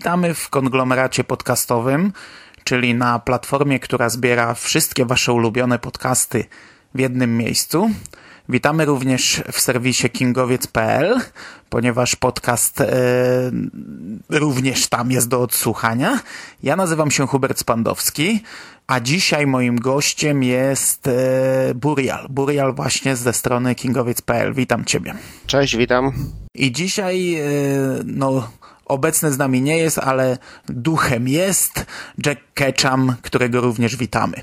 Witamy w konglomeracie podcastowym, czyli na platformie, która zbiera wszystkie Wasze ulubione podcasty w jednym miejscu. Witamy również w serwisie kingowiec.pl, ponieważ podcast e, również tam jest do odsłuchania. Ja nazywam się Hubert Spandowski, a dzisiaj moim gościem jest e, Burial. Burial właśnie ze strony kingowiec.pl. Witam Ciebie. Cześć, witam. I dzisiaj, e, no, obecny z nami nie jest, ale duchem jest Jack Ketchum, którego również witamy.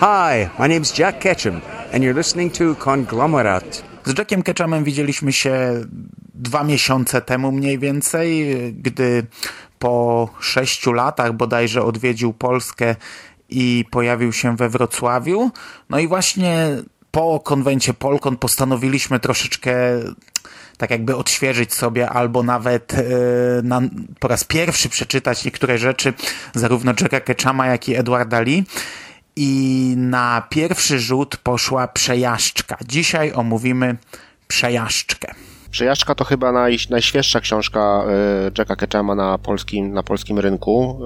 Hi, my name's Jack Ketchum, and you're listening to Conglomerate. Z Jackiem Ketchumem widzieliśmy się dwa miesiące temu mniej więcej, gdy po sześciu latach bodajże odwiedził Polskę i pojawił się we Wrocławiu. No i właśnie po konwencie Polkon postanowiliśmy troszeczkę tak jakby odświeżyć sobie albo nawet e, na, po raz pierwszy przeczytać niektóre rzeczy zarówno Jacka Ketchuma, jak i Edwarda Lee. I na pierwszy rzut poszła przejażdżka. Dzisiaj omówimy przejażdżkę. Przejażdżka to chyba naj, najświeższa książka y, Jacka Ketchuma na polskim, na polskim rynku.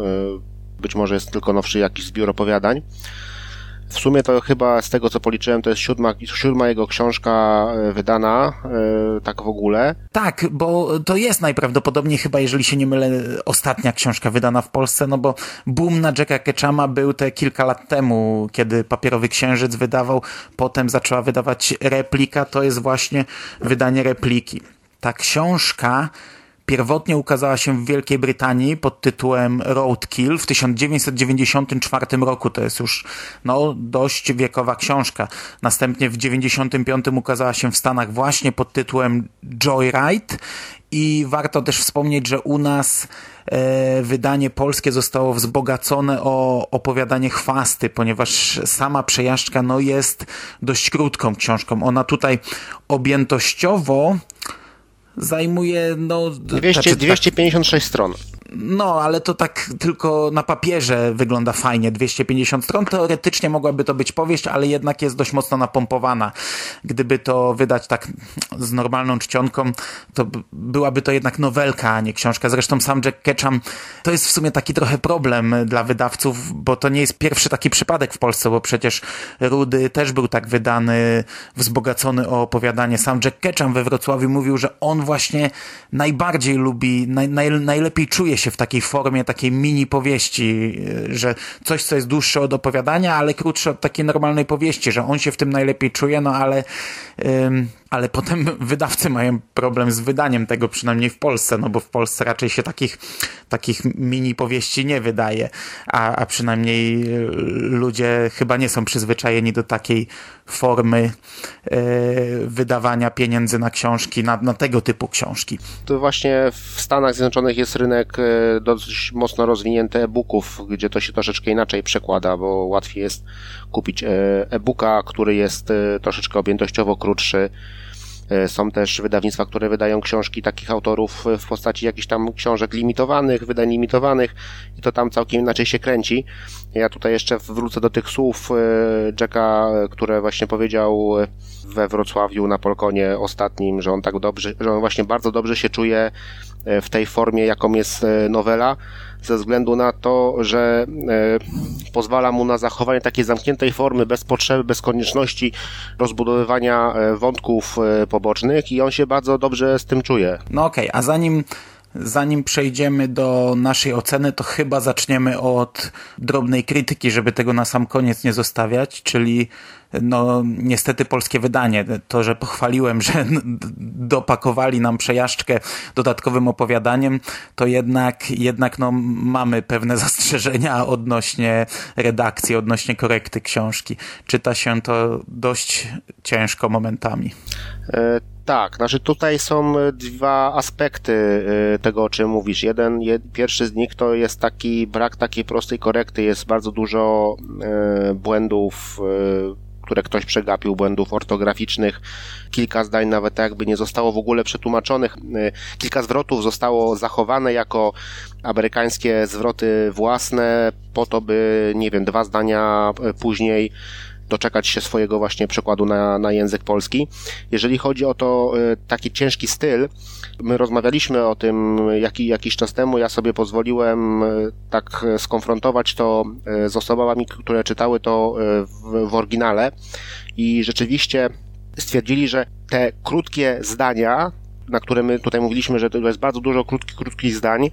Y, być może jest tylko nowszy jakiś zbiór opowiadań. W sumie to chyba z tego co policzyłem, to jest siódma, siódma jego książka y, wydana, y, tak w ogóle. Tak, bo to jest najprawdopodobniej chyba, jeżeli się nie mylę, ostatnia książka wydana w Polsce, no bo boom na Jacka Ketchuma był te kilka lat temu, kiedy Papierowy Księżyc wydawał, potem zaczęła wydawać replika, to jest właśnie wydanie repliki. Ta książka pierwotnie ukazała się w Wielkiej Brytanii pod tytułem Roadkill w 1994 roku. To jest już no, dość wiekowa książka. Następnie w 1995 ukazała się w Stanach właśnie pod tytułem Joyride i warto też wspomnieć, że u nas e, wydanie polskie zostało wzbogacone o opowiadanie chwasty, ponieważ sama przejażdżka no, jest dość krótką książką. Ona tutaj objętościowo zajmuje no 200, znaczy, 256 stron. No, ale to tak tylko na papierze wygląda fajnie. 250 stron. Teoretycznie mogłaby to być powieść, ale jednak jest dość mocno napompowana. Gdyby to wydać tak z normalną czcionką, to byłaby to jednak nowelka, a nie książka. Zresztą sam Jack Ketchum to jest w sumie taki trochę problem dla wydawców, bo to nie jest pierwszy taki przypadek w Polsce, bo przecież Rudy też był tak wydany, wzbogacony o opowiadanie. Sam Jack Ketchum we Wrocławiu mówił, że on właśnie najbardziej lubi, naj, naj, najlepiej czuje się w takiej formie, takiej mini powieści, że coś, co jest dłuższe od opowiadania, ale krótsze od takiej normalnej powieści, że on się w tym najlepiej czuje, no ale, ale potem wydawcy mają problem z wydaniem tego, przynajmniej w Polsce, no bo w Polsce raczej się takich, takich mini powieści nie wydaje, a, a przynajmniej ludzie chyba nie są przyzwyczajeni do takiej formy e, wydawania pieniędzy na książki, na, na tego typu książki. To właśnie w Stanach Zjednoczonych jest rynek e, dość mocno rozwinięty e-booków, gdzie to się troszeczkę inaczej przekłada, bo łatwiej jest kupić e, e-booka, który jest e, troszeczkę objętościowo krótszy. E, Są też wydawnictwa, które wydają książki takich autorów w postaci jakichś tam książek limitowanych, wydań limitowanych i to tam całkiem inaczej się kręci. Ja tutaj jeszcze wrócę do tych słów Jacka, które właśnie powiedział we Wrocławiu na Polkonie ostatnim, że on tak dobrze, że on właśnie bardzo dobrze się czuje w tej formie, jaką jest nowela. Ze względu na to, że e, pozwala mu na zachowanie takiej zamkniętej formy bez potrzeby, bez konieczności rozbudowywania e, wątków e, pobocznych i on się bardzo dobrze z tym czuje. No okej, okay, a zanim zanim przejdziemy do naszej oceny, to chyba zaczniemy od drobnej krytyki, żeby tego na sam koniec nie zostawiać, czyli no niestety polskie wydanie. To, że pochwaliłem, że dopakowali nam przejażdżkę dodatkowym opowiadaniem, to jednak, jednak no, mamy pewne zastrzeżenia odnośnie redakcji, odnośnie korekty książki. Czyta się to dość ciężko momentami. E tak, znaczy tutaj są dwa aspekty e, tego, o czym mówisz. Jeden, jed, pierwszy z nich to jest taki brak takiej prostej korekty. Jest bardzo dużo e, błędów e, które ktoś przegapił, błędów ortograficznych, kilka zdań nawet jakby nie zostało w ogóle przetłumaczonych, y, kilka zwrotów zostało zachowane jako amerykańskie zwroty własne, po to by, nie wiem, dwa zdania później doczekać się swojego właśnie przekładu na, na język polski. Jeżeli chodzi o to y, taki ciężki styl, my rozmawialiśmy o tym jaki, jakiś czas temu, ja sobie pozwoliłem y, tak skonfrontować to y, z osobami, które czytały to w, w oryginale i rzeczywiście stwierdzili, że te krótkie zdania, na które my tutaj mówiliśmy, że to jest bardzo dużo krótkich, krótkich zdań,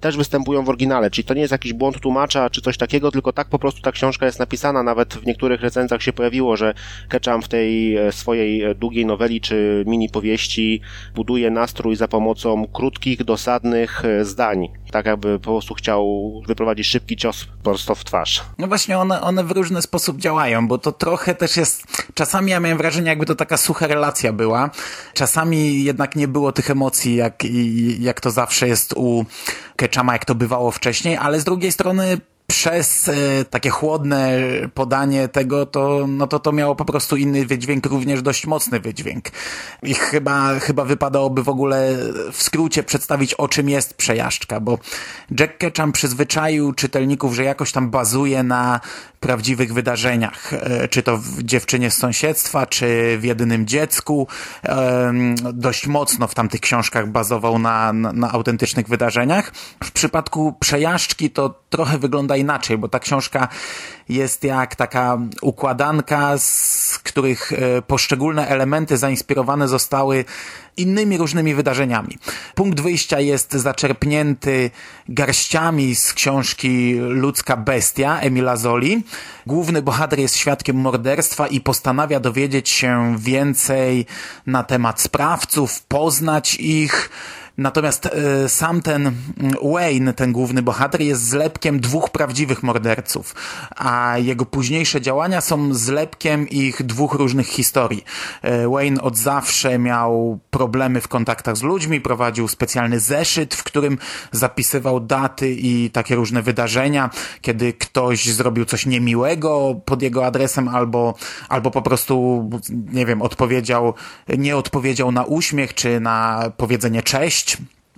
też występują w oryginale, czyli to nie jest jakiś błąd tłumacza czy coś takiego, tylko tak po prostu ta książka jest napisana, nawet w niektórych recenzjach się pojawiło, że Ketchum w tej e, swojej e, długiej noweli czy mini powieści buduje nastrój za pomocą krótkich, dosadnych e, zdań, tak jakby po prostu chciał wyprowadzić szybki cios prosto w twarz. No właśnie one, one w różny sposób działają, bo to trochę też jest, czasami ja miałem wrażenie jakby to taka sucha relacja była, czasami jednak nie było tych emocji, jak, jak to zawsze jest u Ketchama, jak to bywało wcześniej, ale z drugiej strony przez e, takie chłodne podanie tego, to, no to to miało po prostu inny wydźwięk, również dość mocny wydźwięk. I chyba, chyba wypadałoby w ogóle w skrócie przedstawić, o czym jest przejażdżka, bo Jack Ketchum przyzwyczaił czytelników, że jakoś tam bazuje na prawdziwych wydarzeniach, e, czy to w Dziewczynie z sąsiedztwa, czy w Jedynym Dziecku. Dość mocno w tamtych książkach bazował na, na, na autentycznych wydarzeniach. W przypadku przejażdżki to trochę wygląda inaczej, bo ta książka jest jak taka układanka, z których e, poszczególne elementy zainspirowane zostały innymi różnymi wydarzeniami. Punkt wyjścia jest zaczerpnięty garściami z książki Ludzka Bestia Emila Zoli. Główny bohater jest świadkiem morderstwa i postanawia dowiedzieć się więcej na temat sprawców, poznać ich, Natomiast e, sam ten mm, Wayne, ten główny bohater, jest zlepkiem dwóch prawdziwych morderców, a jego późniejsze działania są zlepkiem ich dwóch różnych historii. E, Wayne od zawsze miał problemy w kontaktach z ludźmi, prowadził specjalny zeszyt, w którym zapisywał daty i takie różne wydarzenia, kiedy ktoś zrobił coś niemiłego pod jego adresem albo, albo po prostu, nie wiem, odpowiedział, nie odpowiedział na uśmiech czy na powiedzenie cześć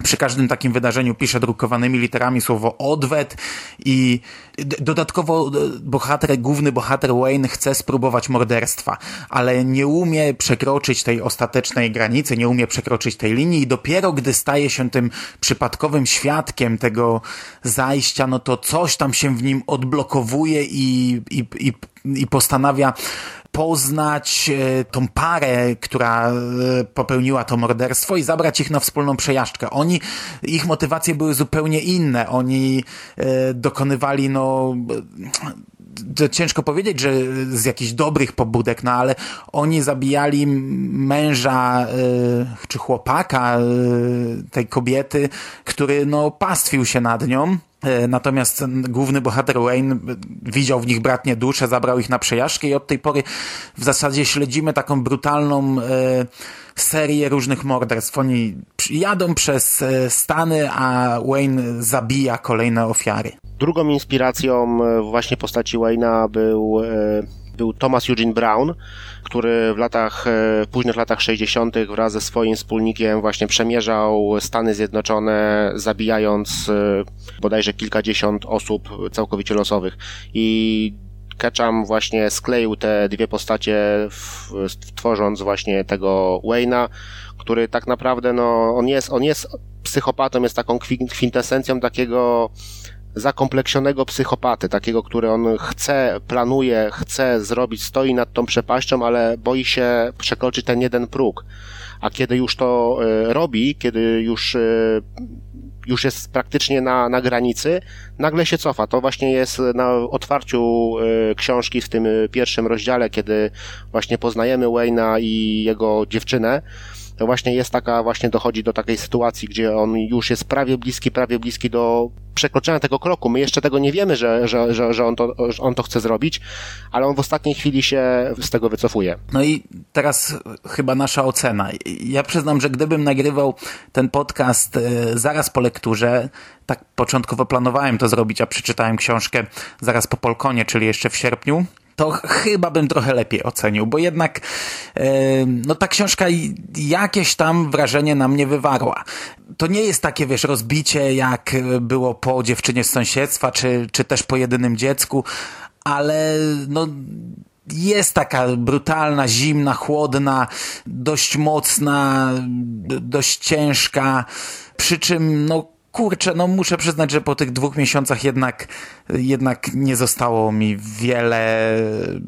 przy każdym takim wydarzeniu pisze drukowanymi literami słowo odwet i dodatkowo bohater, główny bohater Wayne chce spróbować morderstwa, ale nie umie przekroczyć tej ostatecznej granicy, nie umie przekroczyć tej linii i dopiero gdy staje się tym przypadkowym świadkiem tego zajścia, no to coś tam się w nim odblokowuje i, i, i, i postanawia poznać e, tą parę, która e, popełniła to morderstwo i zabrać ich na wspólną przejażdżkę. Oni, ich motywacje były zupełnie inne. Oni e, dokonywali, no, ciężko powiedzieć, że z jakichś dobrych pobudek, no ale oni zabijali męża czy chłopaka tej kobiety, który no pastwił się nad nią natomiast główny bohater Wayne widział w nich bratnie dusze, zabrał ich na przejażdżkę i od tej pory w zasadzie śledzimy taką brutalną e, serię różnych morderstw. Oni jadą przez e, Stany, a Wayne zabija kolejne ofiary. Drugą inspiracją właśnie postaci Wayne'a był był Thomas Eugene Brown, który w latach, e, późnych latach 60. wraz ze swoim wspólnikiem właśnie przemierzał Stany Zjednoczone, zabijając e, bodajże kilkadziesiąt osób całkowicie losowych. I Ketchum właśnie skleił te dwie postacie, w, tworząc właśnie tego Wayna, który tak naprawdę, no, on jest, on jest psychopatą, jest taką kwintesencją takiego zakompleksionego psychopaty, takiego, który on chce, planuje, chce zrobić, stoi nad tą przepaścią, ale boi się przekroczyć ten jeden próg. A kiedy już to y, robi, kiedy już y, już jest praktycznie na, na granicy, nagle się cofa. To właśnie jest na otwarciu y, książki w tym pierwszym rozdziale, kiedy właśnie poznajemy Wayna i jego dziewczynę to właśnie jest taka, właśnie dochodzi do takiej sytuacji, gdzie on już jest prawie bliski, prawie bliski do przekroczenia tego kroku. My jeszcze tego nie wiemy, że, że, że, że on, to, że on to chce zrobić, ale on w ostatniej chwili się z tego wycofuje. No i teraz chyba nasza ocena. Ja przyznam, że gdybym nagrywał ten podcast e, zaraz po lekturze, tak początkowo planowałem to zrobić, a przeczytałem książkę zaraz po Polkonie, czyli jeszcze w sierpniu, to chyba bym trochę lepiej ocenił, bo jednak e, no ta książka jakieś tam wrażenie na mnie wywarła. To nie jest takie, wiesz, rozbicie jak było po dziewczynie z sąsiedztwa, czy, czy też po jedynym dziecku, ale no jest taka brutalna, zimna, chłodna, dość mocna, dość ciężka, przy czym no kurczę, no muszę przyznać, że po tych dwóch miesiącach jednak, jednak nie zostało mi wiele y,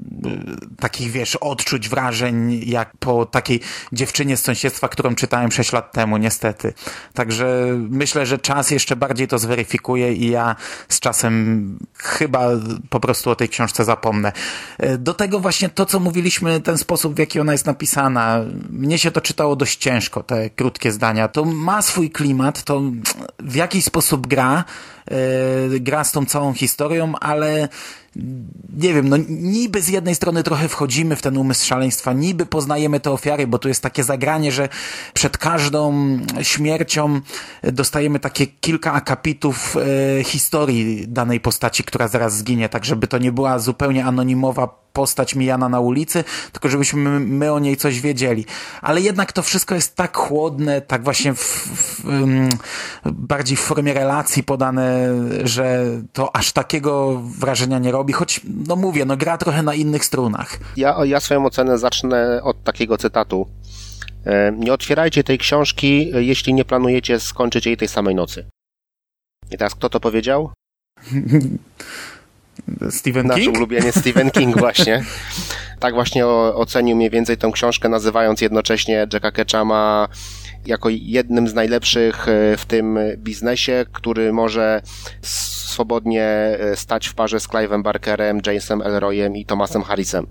takich, wiesz, odczuć, wrażeń, jak po takiej dziewczynie z sąsiedztwa, którą czytałem 6 lat temu, niestety. Także myślę, że czas jeszcze bardziej to zweryfikuje i ja z czasem chyba po prostu o tej książce zapomnę. Y, do tego właśnie to, co mówiliśmy, ten sposób, w jaki ona jest napisana, mnie się to czytało dość ciężko, te krótkie zdania. To ma swój klimat, to w jakiś sposób gra, gra z tą całą historią, ale nie wiem, no niby z jednej strony trochę wchodzimy w ten umysł szaleństwa, niby poznajemy te ofiary, bo tu jest takie zagranie, że przed każdą śmiercią dostajemy takie kilka akapitów e, historii danej postaci, która zaraz zginie, tak żeby to nie była zupełnie anonimowa postać mijana na ulicy, tylko żebyśmy my o niej coś wiedzieli. Ale jednak to wszystko jest tak chłodne, tak właśnie w, w, w, bardziej w formie relacji podane, że to aż takiego wrażenia nie robi, choć, no mówię, no gra trochę na innych strunach. Ja, ja swoją ocenę zacznę od takiego cytatu. E, nie otwierajcie tej książki, jeśli nie planujecie skończyć jej tej samej nocy. I teraz kto to powiedział? Stephen Nasz King? Nasz Stephen King właśnie. Tak właśnie ocenił mniej więcej tą książkę, nazywając jednocześnie Jacka Ketchama jako jednym z najlepszych e, w tym biznesie, który może swobodnie e, stać w parze z Clive'em Barkerem, Jamesem Elroyem i Thomasem Harrisem.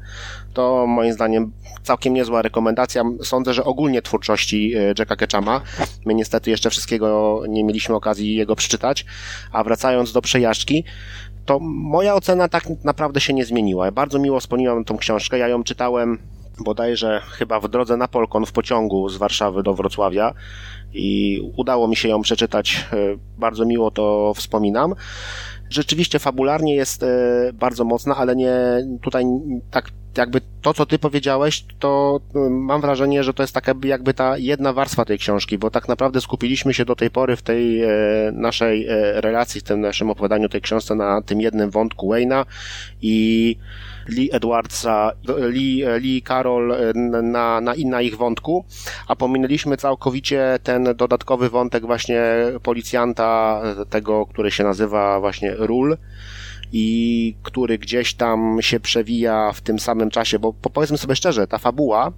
To moim zdaniem całkiem niezła rekomendacja. Sądzę, że ogólnie twórczości e, Jacka Ketchama. My niestety jeszcze wszystkiego nie mieliśmy okazji jego przeczytać. A wracając do przejażdżki, to moja ocena tak naprawdę się nie zmieniła. Bardzo miło wspomniałem tą książkę. Ja ją czytałem bodajże chyba w drodze na Polkon w pociągu z Warszawy do Wrocławia i udało mi się ją przeczytać. E, bardzo miło to wspominam. Rzeczywiście fabularnie jest e, bardzo mocna, ale nie tutaj tak jakby to, co ty powiedziałeś, to e, mam wrażenie, że to jest taka jakby ta jedna warstwa tej książki, bo tak naprawdę skupiliśmy się do tej pory w tej naszej relacji, w tym naszym opowiadaniu tej książce na tym jednym wątku Wayna i Lee Edwardsa, Lee, Lee Carroll e, na, na, na ich wątku, a pominęliśmy całkowicie ten dodatkowy wątek właśnie policjanta, e, tego, który się nazywa właśnie Rule i który gdzieś tam się przewija w tym samym czasie, bo powiedzmy sobie szczerze, ta fabuła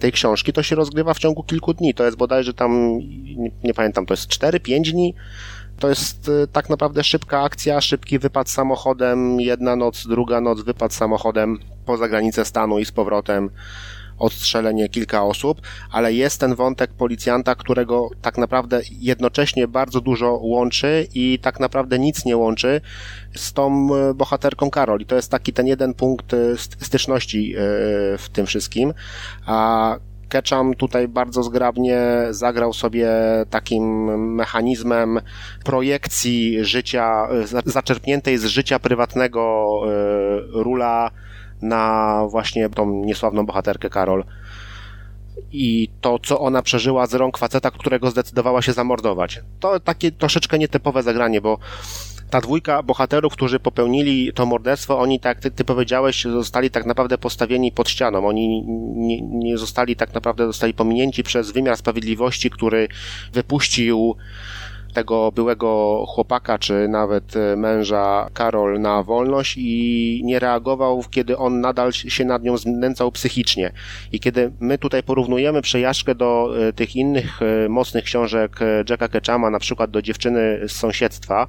tej książki to się rozgrywa w ciągu kilku dni, to jest bodajże tam, nie, nie pamiętam, to jest 4-5 dni, to jest y, tak naprawdę szybka akcja, szybki wypad samochodem, jedna noc, druga noc, wypad samochodem poza granicę stanu i z powrotem odstrzelenie kilka osób, ale jest ten wątek policjanta, którego tak naprawdę jednocześnie bardzo dużo łączy i tak naprawdę nic nie łączy z tą y, bohaterką Karol. I to jest taki ten jeden punkt y, styczności w tym wszystkim. A Ketchum tutaj bardzo zgrabnie zagrał sobie takim mechanizmem projekcji życia, zaczerpniętej z życia prywatnego e, Rula na właśnie tą niesławną bohaterkę Karol i to, co ona przeżyła z rąk faceta, którego zdecydowała się zamordować. To takie troszeczkę nietypowe zagranie, bo ta dwójka bohaterów, którzy popełnili to morderstwo, oni, tak ty, ty powiedziałeś, zostali tak naprawdę postawieni pod ścianą. Oni nie, nie zostali tak naprawdę, zostali pominięci przez wymiar sprawiedliwości, który wypuścił tego byłego chłopaka, czy nawet e, męża Karol na wolność i nie reagował, kiedy on nadal się nad nią znęcał psychicznie. I kiedy my tutaj porównujemy przejażdżkę do e, tych innych e, mocnych książek Jacka Ketchama, na przykład do dziewczyny z sąsiedztwa,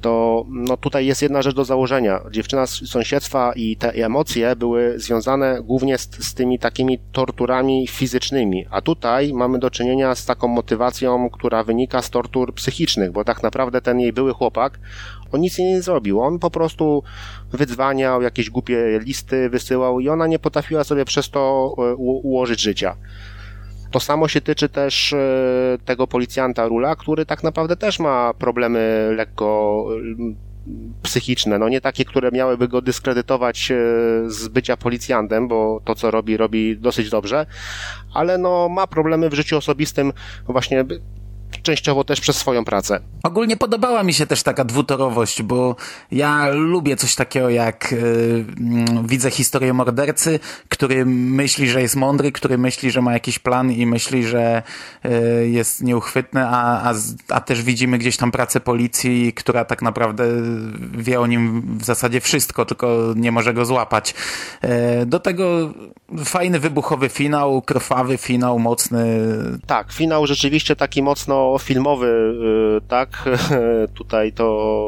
to no tutaj jest jedna rzecz do założenia. Dziewczyna z sąsiedztwa i te emocje były związane głównie z, z tymi takimi torturami fizycznymi, a tutaj mamy do czynienia z taką motywacją, która wynika z tortur psychicznych, bo tak naprawdę ten jej były chłopak, on nic jej nie zrobił. On po prostu wydzwaniał, jakieś głupie listy wysyłał i ona nie potrafiła sobie przez to e, ułożyć życia. To samo się tyczy też e, tego policjanta Rula, który tak naprawdę też ma problemy lekko e, psychiczne, no nie takie, które miałyby go dyskredytować e, z bycia policjantem, bo to co robi, robi dosyć dobrze, ale no ma problemy w życiu osobistym właśnie częściowo też przez swoją pracę. Ogólnie podobała mi się też taka dwutorowość, bo ja lubię coś takiego jak yy, widzę historię mordercy, który myśli, że jest mądry, który myśli, że ma jakiś plan i myśli, że yy, jest nieuchwytny, a, a, a też widzimy gdzieś tam pracę policji, która tak naprawdę wie o nim w zasadzie wszystko, tylko nie może go złapać. Yy, do tego fajny, wybuchowy finał, krwawy finał, mocny. Tak, finał rzeczywiście taki mocno filmowy, y, tak, tutaj to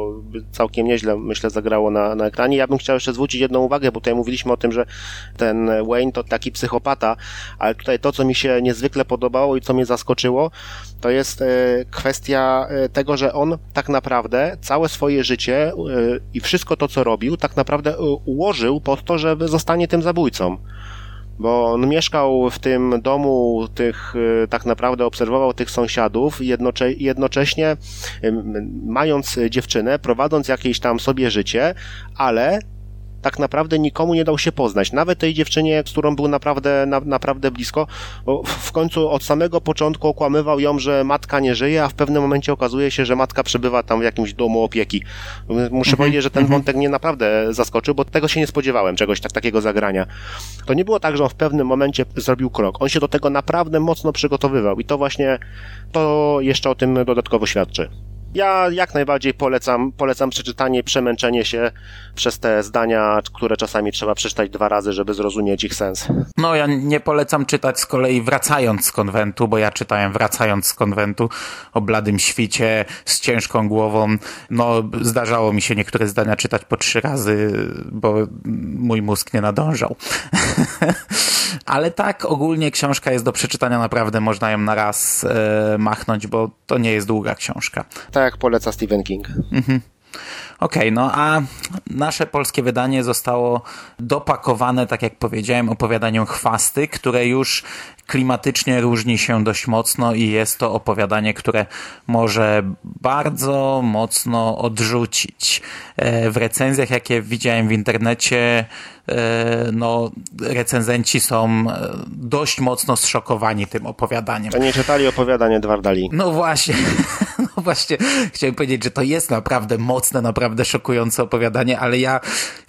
całkiem nieźle, myślę, zagrało na, na ekranie. Ja bym chciał jeszcze zwrócić jedną uwagę, bo tutaj mówiliśmy o tym, że ten Wayne to taki psychopata, ale tutaj to, co mi się niezwykle podobało i co mnie zaskoczyło, to jest y, kwestia y, tego, że on tak naprawdę całe swoje życie i wszystko to, co robił, tak naprawdę ułożył pod to, żeby zostanie tym zabójcą bo on mieszkał w tym domu tych, y, tak naprawdę obserwował tych sąsiadów, jednocze, jednocześnie mając dziewczynę, prowadząc jakieś tam sobie życie, ale tak naprawdę nikomu nie dał się poznać. Nawet tej dziewczynie, z którą był naprawdę, na, naprawdę blisko, bo w końcu od samego początku okłamywał ją, że matka nie żyje, a w pewnym momencie okazuje się, że matka przebywa tam w jakimś domu opieki. Muszę mhm. powiedzieć, że ten mhm. wątek mnie naprawdę zaskoczył, bo tego się nie spodziewałem, czegoś tak, takiego zagrania. To nie było tak, że on w pewnym momencie zrobił krok. On się do tego naprawdę mocno przygotowywał i to właśnie, to jeszcze o tym dodatkowo świadczy. Ja jak najbardziej polecam, polecam przeczytanie, przemęczenie się przez te zdania, które czasami trzeba przeczytać dwa razy, żeby zrozumieć ich sens. No, ja nie polecam czytać z kolei wracając z konwentu, bo ja czytałem wracając z konwentu o bladym świcie, z ciężką głową. No, zdarzało mi się niektóre zdania czytać po trzy razy, bo mój mózg nie nadążał. Ale tak, ogólnie książka jest do przeczytania naprawdę, można ją na raz e, machnąć, bo to nie jest długa książka. Tak jak poleca Stephen King. Mhm. Okej, okay, no a nasze polskie wydanie zostało dopakowane, tak jak powiedziałem, opowiadaniem chwasty, które już klimatycznie różni się dość mocno i jest to opowiadanie, które może bardzo mocno odrzucić. E, w recenzjach, jakie widziałem w internecie, e, no, recenzenci są e, dość mocno zszokowani tym opowiadaniem. To nie czytali opowiadanie Edwarda Lee. No właśnie, właśnie, chciałem powiedzieć, że to jest naprawdę mocne, naprawdę szokujące opowiadanie, ale ja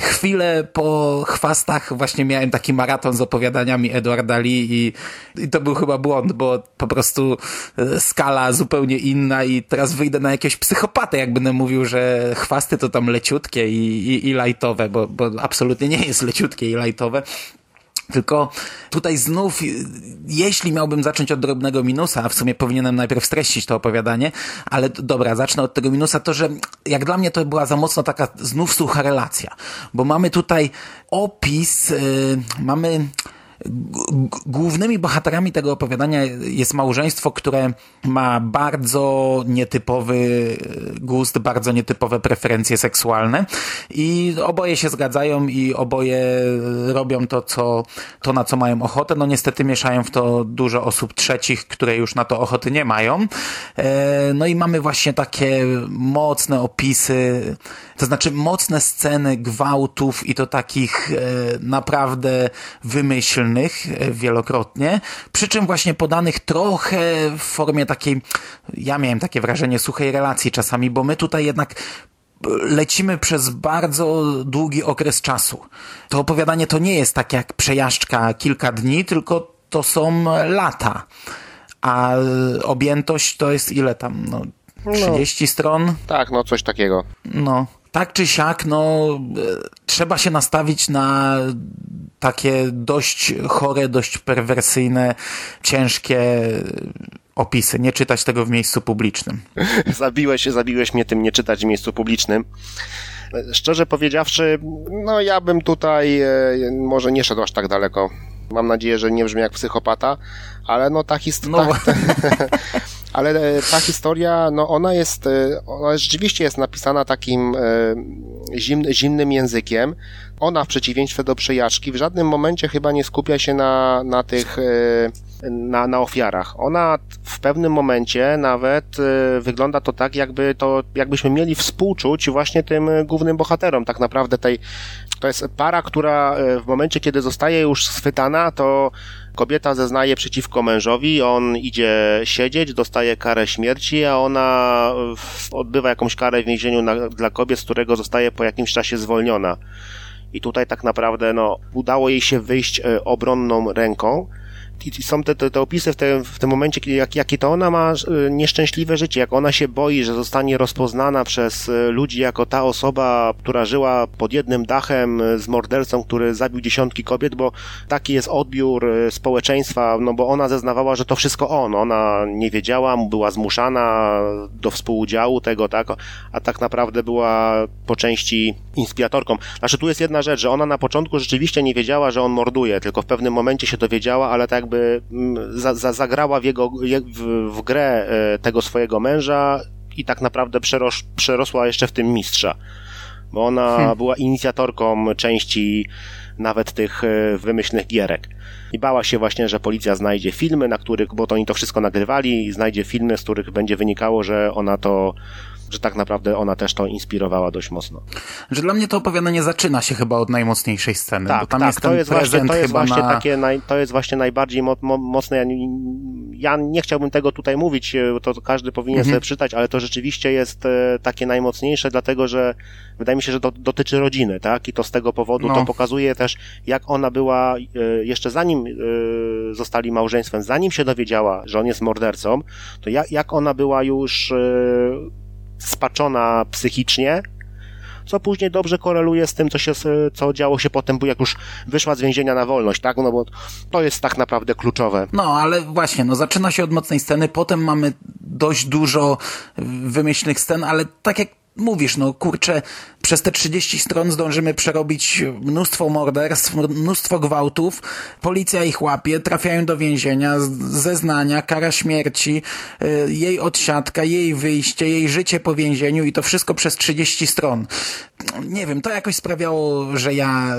chwilę po chwastach właśnie miałem taki maraton z opowiadaniami Edwarda Lee i i to był chyba błąd, bo po prostu e, skala zupełnie inna i teraz wyjdę na jakiegoś psychopatę, jak będę mówił, że chwasty to tam leciutkie i, i, i lajtowe, bo, bo absolutnie nie jest leciutkie i lajtowe. Tylko tutaj znów, jeśli miałbym zacząć od drobnego minusa, a w sumie powinienem najpierw streścić to opowiadanie, ale dobra, zacznę od tego minusa, to że jak dla mnie to była za mocno taka znów sucha relacja, bo mamy tutaj opis, yy, mamy głównymi bohaterami tego opowiadania jest małżeństwo, które ma bardzo nietypowy gust, bardzo nietypowe preferencje seksualne i oboje się zgadzają i oboje robią to, co, to na co mają ochotę. No niestety mieszają w to dużo osób trzecich, które już na to ochoty nie mają. E, no i mamy właśnie takie mocne opisy, to znaczy mocne sceny gwałtów i to takich e, naprawdę wymyślnych E, wielokrotnie, przy czym właśnie podanych trochę w formie takiej, ja miałem takie wrażenie, suchej relacji czasami, bo my tutaj jednak lecimy przez bardzo długi okres czasu. To opowiadanie to nie jest tak jak przejażdżka kilka dni, tylko to są lata. A objętość to jest ile tam? No, 30 stron? Tak, no coś takiego. No, tak czy siak, no, e, trzeba się nastawić na takie dość chore, dość perwersyjne, ciężkie opisy. Nie czytać tego w miejscu publicznym. zabiłeś, zabiłeś mnie tym nie czytać w miejscu publicznym. Szczerze powiedziawszy, no ja bym tutaj e, może nie szedł aż tak daleko. Mam nadzieję, że nie brzmi jak psychopata, ale no ta historia... No, ale e, ta historia, no ona jest, e, ona rzeczywiście jest napisana takim e, zim, zimnym językiem. Ona w przeciwieństwie do przejażdżki w żadnym momencie chyba nie skupia się na, na tych, na, na ofiarach. Ona w pewnym momencie nawet wygląda to tak, jakby to, jakbyśmy mieli współczuć właśnie tym głównym bohaterom. Tak naprawdę tej, to jest para, która w momencie, kiedy zostaje już schwytana, to kobieta zeznaje przeciwko mężowi, on idzie siedzieć, dostaje karę śmierci, a ona odbywa jakąś karę w więzieniu na, dla kobiet, z którego zostaje po jakimś czasie zwolniona. I tutaj tak naprawdę no, udało jej się wyjść e, obronną ręką. I są te, te, te opisy w, te, w tym momencie, jak, jakie to ona ma e, nieszczęśliwe życie, jak ona się boi, że zostanie rozpoznana przez e, ludzi jako ta osoba, która żyła pod jednym dachem e, z mordercą, który zabił dziesiątki kobiet, bo taki jest odbiór społeczeństwa, no bo ona zeznawała, że to wszystko on. Ona nie wiedziała, była zmuszana do współudziału tego, tak, a tak naprawdę była po części inspiratorką. Znaczy tu jest jedna rzecz, że ona na początku rzeczywiście nie wiedziała, że on morduje, tylko w pewnym momencie się dowiedziała, ale tak jakby mm, za, za, zagrała w, jego, je- w, w grę e, tego swojego męża i tak naprawdę przerosz, przerosła jeszcze w tym mistrza. Bo ona była inicjatorką części nawet tych e, wymyślnych gierek. I bała się właśnie, że policja znajdzie filmy, na których, bo to oni to wszystko nagrywali, znajdzie filmy, z których będzie wynikało, że ona to, że tak naprawdę ona też to inspirowała dość mocno. Że dla mnie to opowiadanie zaczyna się chyba od najmocniejszej sceny, bo Tak, tam tak, jest to jest właśnie, to jest właśnie na... takie, naj, to jest właśnie najbardziej mo, mo, mocne. Ja, nie- ja nie chciałbym tego tutaj mówić, e, to każdy powinien Mhm. sobie przeczytać, ale to rzeczywiście jest e, takie najmocniejsze, dlatego że wydaje mi się, że to dotyczy rodziny, tak? I to z tego powodu No. to pokazuje też, jak ona była e, jeszcze zanim zostali małżeństwem, zanim się dowiedziała, że on jest mordercą, to jak, jak ona była już spaczona psychicznie, co później dobrze koreluje z tym, co się, co działo się potem, jak już wyszła z więzienia na wolność, tak? No bo to jest tak naprawdę kluczowe. No, ale właśnie, no zaczyna się od mocnej sceny, potem mamy dość dużo wymyślnych scen, ale tak jak mówisz, no kurczę, przez te 30 stron zdążymy przerobić mnóstwo morderstw, mnóstwo gwałtów, policja ich łapie, trafiają do więzienia, zeznania, kara śmierci, y, jej odsiadka, jej wyjście, jej życie po więzieniu i to wszystko przez 30 stron. Nie wiem, to jakoś sprawiało, że ja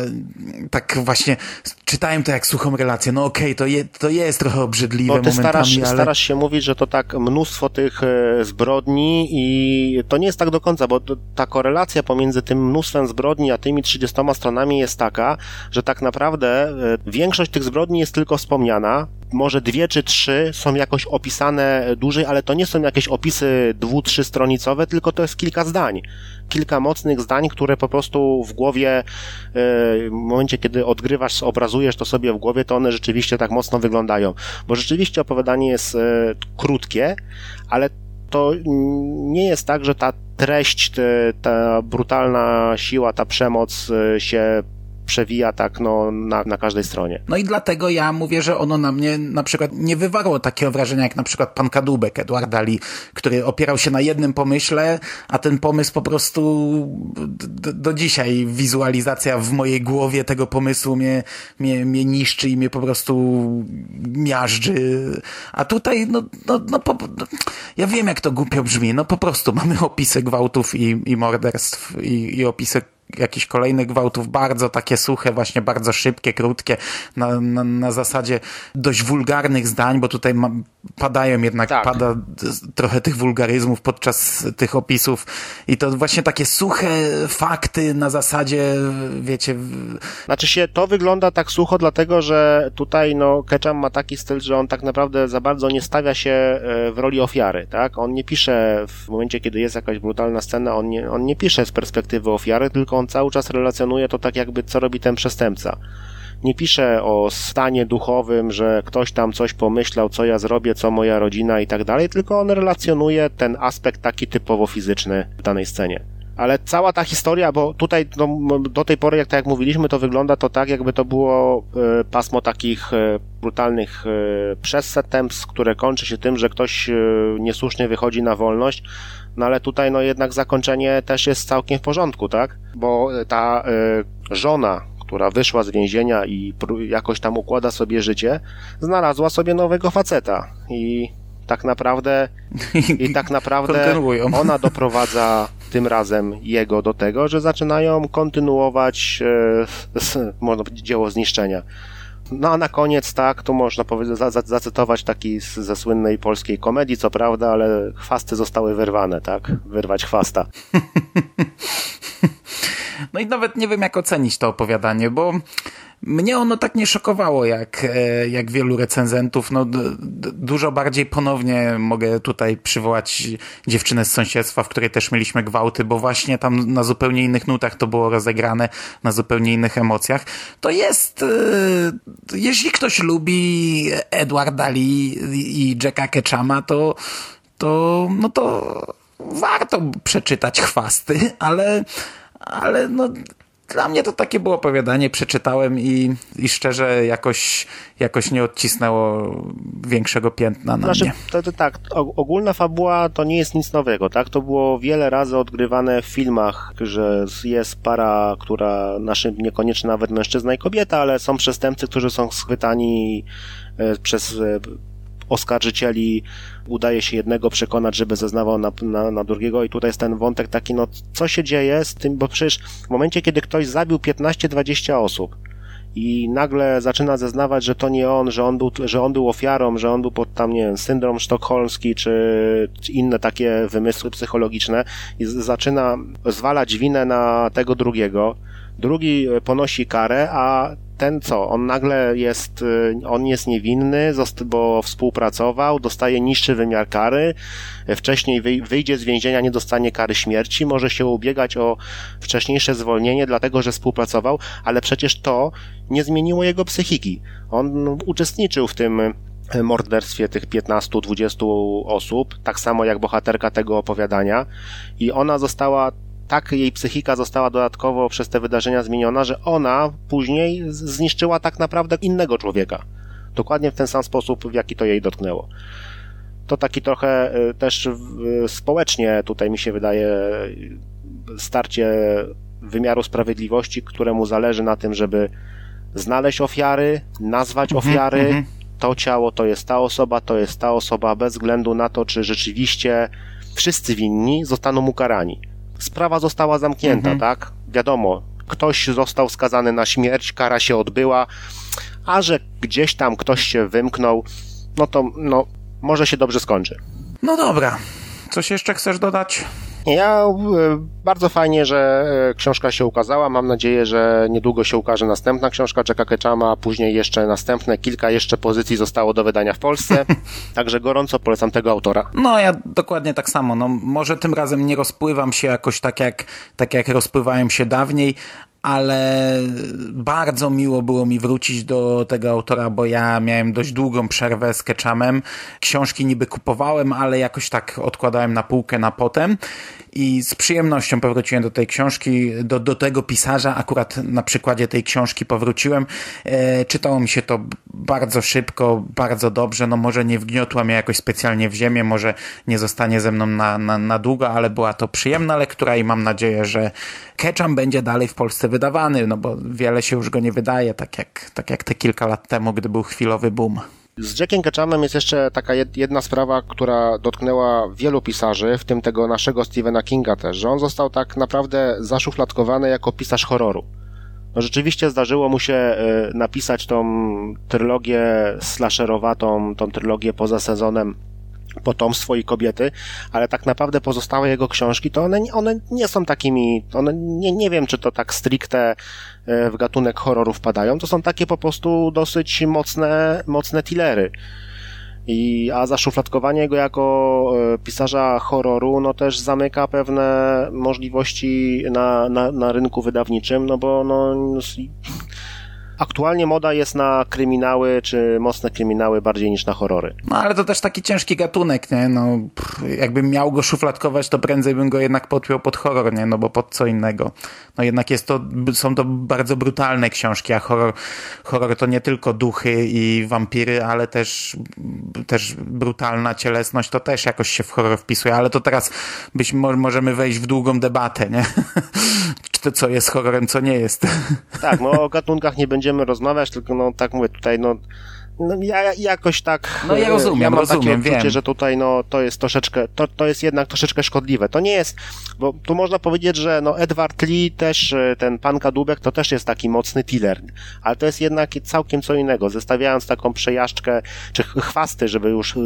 tak właśnie czytałem to jak suchą relację. No okej, to, je, to jest trochę obrzydliwe Bo ty momentami, starasz, ale... starasz się mówić, że to tak mnóstwo tych e, zbrodni i to nie jest tak do końca, bo to, ta korelacja pomiędzy tym mnóstwem zbrodni a tymi 30 stronami jest taka, że tak naprawdę e, większość tych zbrodni jest tylko wspomniana. Może dwie czy trzy są jakoś opisane dłużej, ale to nie są jakieś opisy dwu, trzy stronicowe, tylko to jest kilka zdań. Kilka mocnych zdań, które po prostu w głowie, e, w momencie kiedy odgrywasz, obrazujesz to sobie w głowie, to one rzeczywiście tak mocno wyglądają. Bo rzeczywiście opowiadanie jest e, krótkie, ale to nie jest tak, że ta treść, ta brutalna siła, ta przemoc e, się przewija tak no, na, na każdej stronie. No i dlatego ja mówię, że ono na mnie na przykład nie wywarło takiego wrażenia jak na przykład pan Kadłubek Edwarda Lee, który opierał się na jednym pomyśle, a ten pomysł po prostu do, do dzisiaj wizualizacja w mojej głowie tego pomysłu mnie, mnie, mnie niszczy i mnie po prostu miażdży. A tutaj, no, no, no, po, no ja wiem jak to głupio brzmi, no po prostu mamy opisy gwałtów i, i morderstw i, i opisy jakichś kolejnych gwałtów, bardzo takie suche, właśnie bardzo szybkie, krótkie, na, na, na zasadzie dość wulgarnych zdań, bo tutaj ma, padają jednak, Tak. pada trochę tych wulgaryzmów podczas tych opisów i to właśnie takie suche fakty na zasadzie, wiecie, Znaczy się, to wygląda tak sucho, dlatego że tutaj no, Ketchum ma taki styl, że on tak naprawdę za bardzo nie stawia się e, w roli ofiary, tak? On nie pisze w momencie, kiedy jest jakaś brutalna scena, on nie, on nie pisze z perspektywy ofiary, tylko on cały czas relacjonuje to tak jakby, co robi ten przestępca. Nie pisze o stanie duchowym, że ktoś tam coś pomyślał, co ja zrobię, co moja rodzina i tak dalej, tylko on relacjonuje ten aspekt taki typowo fizyczny w danej scenie. Ale cała ta historia, bo tutaj no, do tej pory, jak tak jak mówiliśmy, to wygląda to tak, jakby to było e, pasmo takich e, brutalnych e, przestępstw, które kończy się tym, że ktoś e, niesłusznie wychodzi na wolność. No ale tutaj no jednak zakończenie też jest całkiem w porządku, tak? Bo e, ta e, żona, która wyszła z więzienia i jakoś tam układa sobie życie, znalazła sobie nowego faceta i tak naprawdę i tak naprawdę ona doprowadza tym razem jego do tego, że zaczynają kontynuować e, można powiedzieć, dzieło zniszczenia. No a na koniec, tak, tu można powiedzieć, za, za, zacytować taki z, ze słynnej polskiej komedii, co prawda, ale chwasty zostały wyrwane, tak? Wyrwać chwasta. No i nawet nie wiem, jak ocenić to opowiadanie, bo mnie ono tak nie szokowało, jak, e, jak wielu recenzentów. No, dużo bardziej ponownie mogę tutaj przywołać dziewczynę z sąsiedztwa, w której też mieliśmy gwałty, bo właśnie tam na zupełnie innych nutach to było rozegrane, na zupełnie innych emocjach. To jest, e, jeśli ktoś lubi Edwarda Lee i Jacka Ketchama, to, to, no to warto przeczytać chwasty, ale, ale no, dla mnie to takie było opowiadanie, przeczytałem i, i szczerze jakoś, jakoś nie odcisnęło większego piętna na Znaczy, mnie. to, to tak, ogólna fabuła to nie jest nic nowego, tak? To było wiele razy odgrywane w filmach, że jest para, która, naszym niekoniecznie nawet mężczyzna i kobieta, ale są przestępcy, którzy są schwytani e, przez e, oskarżycieli, udaje się jednego przekonać, żeby zeznawał na, na, na drugiego i tutaj jest ten wątek taki, no co się dzieje z tym, bo przecież w momencie, kiedy ktoś zabił 15-20 osób, i nagle zaczyna zeznawać, że to nie on, że on był, że on był ofiarą, że on był pod tam, nie wiem, syndrom sztokholmski, czy, czy inne takie wymysły psychologiczne i zaczyna zwalać winę na tego drugiego. Drugi e, ponosi karę, a ten co? On nagle jest, e, on jest niewinny, bo współpracował, dostaje niższy wymiar kary, e, wcześniej wyj- wyjdzie z więzienia, nie dostanie kary śmierci, może się ubiegać o wcześniejsze zwolnienie, dlatego że współpracował, ale przecież to nie zmieniło jego psychiki. On uczestniczył w tym e, morderstwie tych 15-20 osób, tak samo jak bohaterka tego opowiadania i ona została tak jej psychika została dodatkowo przez te wydarzenia zmieniona, że ona później zniszczyła tak naprawdę innego człowieka. Dokładnie w ten sam sposób, w jaki to jej dotknęło. To taki trochę y, też y, społecznie tutaj mi się wydaje y, starcie wymiaru sprawiedliwości, któremu zależy na tym, żeby znaleźć ofiary, nazwać ofiary. To ciało to jest ta osoba, to jest ta osoba, bez względu na to, czy rzeczywiście wszyscy winni zostaną ukarani. Sprawa została zamknięta, tak? Wiadomo, ktoś został skazany na śmierć, kara się odbyła, a że gdzieś tam ktoś się wymknął, no to no, może się dobrze skończy. No dobra. Coś jeszcze chcesz dodać? Ja e, bardzo fajnie, że e, książka się ukazała. Mam nadzieję, że niedługo się ukaże następna książka Jacka Ketchama, a później jeszcze następne kilka jeszcze pozycji zostało do wydania w Polsce. Także gorąco polecam tego autora. No, ja dokładnie tak samo. No, może tym razem nie rozpływam się jakoś tak jak, tak jak rozpływałem się dawniej, ale bardzo miło było mi wrócić do tego autora, bo ja miałem dość długą przerwę z Ketchamem. Książki niby kupowałem, ale jakoś tak odkładałem na półkę na potem i z przyjemnością powróciłem do tej książki, do, do tego pisarza, akurat na przykładzie tej książki powróciłem. E, czytało mi się to bardzo szybko, bardzo dobrze, no może nie wgniotła mnie jakoś specjalnie w ziemię, może nie zostanie ze mną na, na, na długo, ale była to przyjemna lektura i mam nadzieję, że Ketchum będzie dalej w Polsce wydawany, no bo wiele się już go nie wydaje, tak jak, tak jak te kilka lat temu, gdy był chwilowy boom. Z Jackiem Ketchumem jest jeszcze taka jed- jedna sprawa, która dotknęła wielu pisarzy, w tym tego naszego Stephena Kinga też, że on został tak naprawdę zaszufladkowany jako pisarz horroru. No rzeczywiście zdarzyło mu się e, napisać tą trylogię slasherowatą, tą trylogię poza sezonem potomstwo i kobiety, ale tak naprawdę pozostałe jego książki, to one, one nie są takimi, one nie, nie wiem, czy to tak stricte w gatunek horroru wpadają, to są takie po prostu dosyć mocne, mocne thrillery. I, a zaszufladkowanie go jako e, pisarza horroru, no też zamyka pewne możliwości na, na, na rynku wydawniczym, no bo no, aktualnie moda jest na kryminały, czy mocne kryminały bardziej niż na horrory. No ale to też taki ciężki gatunek, nie? No, pff, jakbym miał go szufladkować, to prędzej bym go jednak podpiął pod horror, nie? No bo pod co innego. No jednak jest to, są to bardzo brutalne książki, a horror, horror to nie tylko duchy i wampiry, ale też, też brutalna cielesność, to też jakoś się w horror wpisuje, ale to teraz byśmy, możemy wejść w długą debatę, nie? Czy to co jest horrorem, co nie jest. Tak, no o gatunkach nie będziemy rozmawiać, tylko no tak mówię, tutaj no no, ja jakoś tak. No ja rozumiem, ja mam rozumiem, takie odczucie, wiem. że tutaj no, to jest troszeczkę, to, to jest jednak troszeczkę szkodliwe. To nie jest, bo tu można powiedzieć, że no Edward Lee też, e, ten pan Kadłubek, to też jest taki mocny tiller, ale to jest jednak całkiem co innego. Zestawiając taką przejażdżkę, czy ch- chwasty, żeby już e,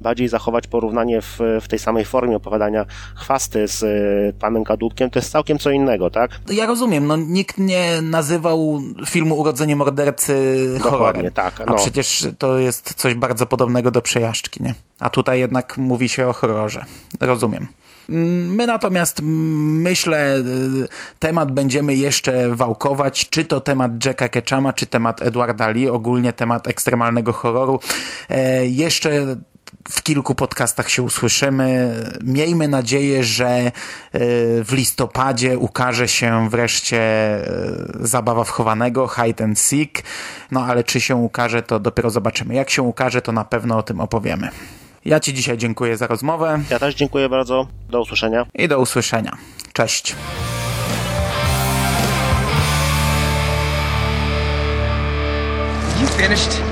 bardziej zachować porównanie w, w tej samej formie opowiadania chwasty z e, panem Kadłubkiem, to jest całkiem co innego, tak? Ja rozumiem, no nikt nie nazywał filmu Urodzenie Mordercy Dokładnie, horrorem. tak, A no. Przecież to jest coś bardzo podobnego do przejażdżki, nie? A tutaj jednak mówi się o horrorze. Rozumiem. Mm, My natomiast myślę, y, temat będziemy jeszcze wałkować, czy to temat Jacka Ketchama, czy temat Edwarda Lee, ogólnie temat ekstremalnego horroru. E, Jeszcze w kilku podcastach się usłyszymy. Miejmy nadzieję, że e, w listopadzie ukaże się wreszcie e, zabawa wchowanego, hide and seek. No ale czy się ukaże, to dopiero zobaczymy. Jak się ukaże, to na pewno o tym opowiemy. Ja Ci dzisiaj dziękuję za rozmowę Ja też dziękuję bardzo. Do usłyszenia. i do usłyszenia. Cześć. You finished?